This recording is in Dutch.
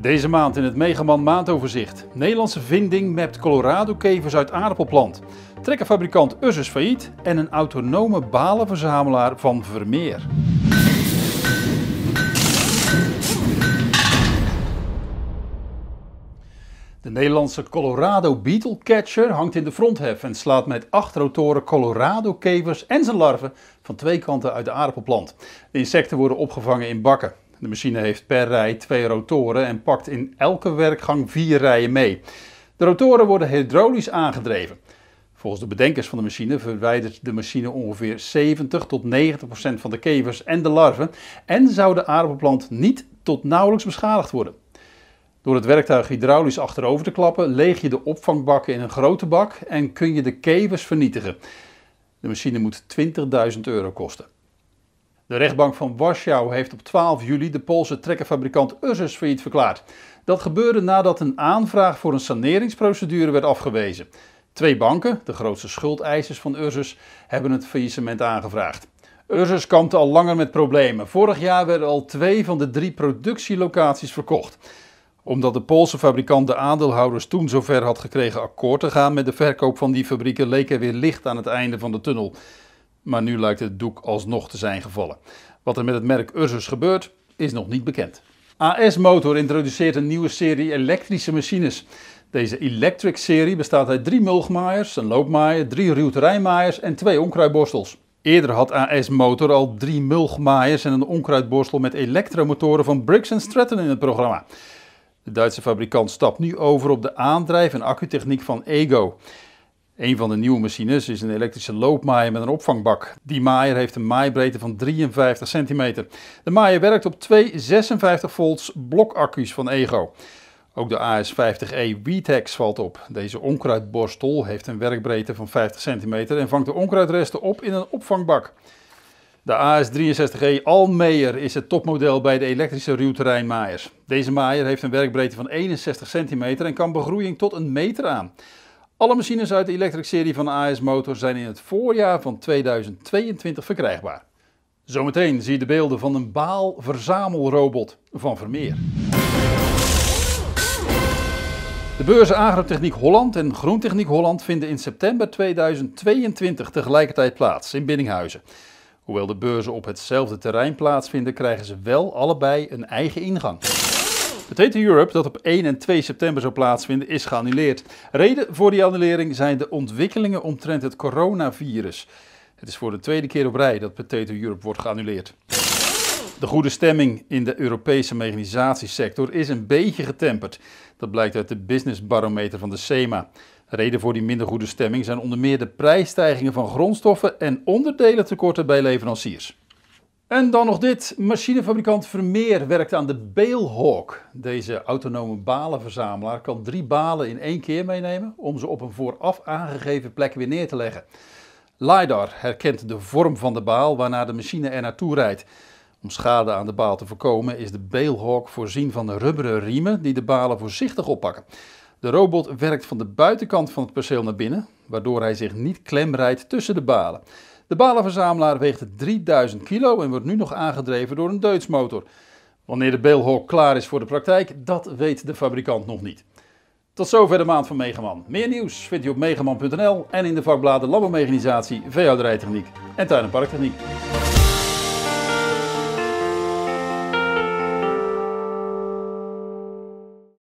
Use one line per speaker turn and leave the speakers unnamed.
Deze maand in het Megaman maandoverzicht. Nederlandse vinding mapt Colorado-kevers uit aardappelplant. Trekkerfabrikant Ursus failliet en een autonome balenverzamelaar van Vermeer. De Nederlandse Colorado Beetle Catcher hangt in de fronthef en slaat met acht rotoren Colorado-kevers en zijn larven van twee kanten uit de aardappelplant. De insecten worden opgevangen in bakken. De machine heeft per rij twee rotoren en pakt in elke werkgang vier rijen mee. De rotoren worden hydraulisch aangedreven. Volgens de bedenkers van de machine verwijdert de machine ongeveer 70 tot 90 procent van de kevers en de larven en zou de aardappelplant niet tot nauwelijks beschadigd worden. Door het werktuig hydraulisch achterover te klappen, leeg je de opvangbakken in een grote bak en kun je de kevers vernietigen. De machine moet 20.000 euro kosten. De rechtbank van Warschau heeft op 12 juli de Poolse trekkerfabrikant Ursus failliet verklaard. Dat gebeurde nadat een aanvraag voor een saneringsprocedure werd afgewezen. Twee banken, de grootste schuldeisers van Ursus, hebben het faillissement aangevraagd. Ursus kampte al langer met problemen. Vorig jaar werden al twee van de drie productielocaties verkocht omdat de Poolse fabrikant de aandeelhouders toen zover had gekregen akkoord te gaan met de verkoop van die fabrieken, leek er weer licht aan het einde van de tunnel. Maar nu lijkt het doek alsnog te zijn gevallen. Wat er met het merk Ursus gebeurt, is nog niet bekend. AS Motor introduceert een nieuwe serie elektrische machines. Deze Electric serie bestaat uit drie mulgmaaiers, een loopmaaier, drie ruwterijmaaiers en twee onkruidborstels. Eerder had AS Motor al drie mulgmaaiers en een onkruidborstel met elektromotoren van Briggs Stratton in het programma. De Duitse fabrikant stapt nu over op de aandrijf- en accutechniek van Ego. Een van de nieuwe machines is een elektrische loopmaaier met een opvangbak. Die maaier heeft een maaibreedte van 53 centimeter. De maaier werkt op twee 56 volts blokaccu's van Ego. Ook de AS50E Weetex valt op. Deze onkruidborstel heeft een werkbreedte van 50 centimeter en vangt de onkruidresten op in een opvangbak. De AS63E Almeyer is het topmodel bij de elektrische ruwterreinmaaiers. Deze maaier heeft een werkbreedte van 61 centimeter en kan begroeiing tot een meter aan. Alle machines uit de elektrische serie van AS Motor zijn in het voorjaar van 2022 verkrijgbaar. Zometeen zie je de beelden van een baalverzamelrobot van Vermeer. De beurzen Agrotechniek Holland en Groentechniek Holland vinden in september 2022 tegelijkertijd plaats in Biddinghuizen. Hoewel de beurzen op hetzelfde terrein plaatsvinden, krijgen ze wel allebei een eigen ingang. Potato Europe, dat op 1 en 2 september zou plaatsvinden, is geannuleerd. Reden voor die annulering zijn de ontwikkelingen omtrent het coronavirus. Het is voor de tweede keer op rij dat Potato Europe wordt geannuleerd. De goede stemming in de Europese mechanisatiesector is een beetje getemperd. Dat blijkt uit de businessbarometer van de SEMA. Reden voor die minder goede stemming zijn onder meer de prijsstijgingen van grondstoffen en onderdelentekorten bij leveranciers. En dan nog dit. Machinefabrikant Vermeer werkt aan de Balehawk. Deze autonome balenverzamelaar kan drie balen in één keer meenemen om ze op een vooraf aangegeven plek weer neer te leggen. LiDAR herkent de vorm van de baal waarna de machine er naartoe rijdt. Om schade aan de baal te voorkomen is de Balehawk voorzien van rubberen riemen die de balen voorzichtig oppakken. De robot werkt van de buitenkant van het perceel naar binnen, waardoor hij zich niet klemrijdt tussen de balen. De balenverzamelaar weegt 3000 kilo en wordt nu nog aangedreven door een Deutsmotor. Wanneer de Beelhawk klaar is voor de praktijk, dat weet de fabrikant nog niet. Tot zover de maand van Megaman. Meer nieuws vindt u op megaman.nl en in de vakbladen Landbouwmechanisatie, Veehouderijtechniek en Tuin- en Parktechniek.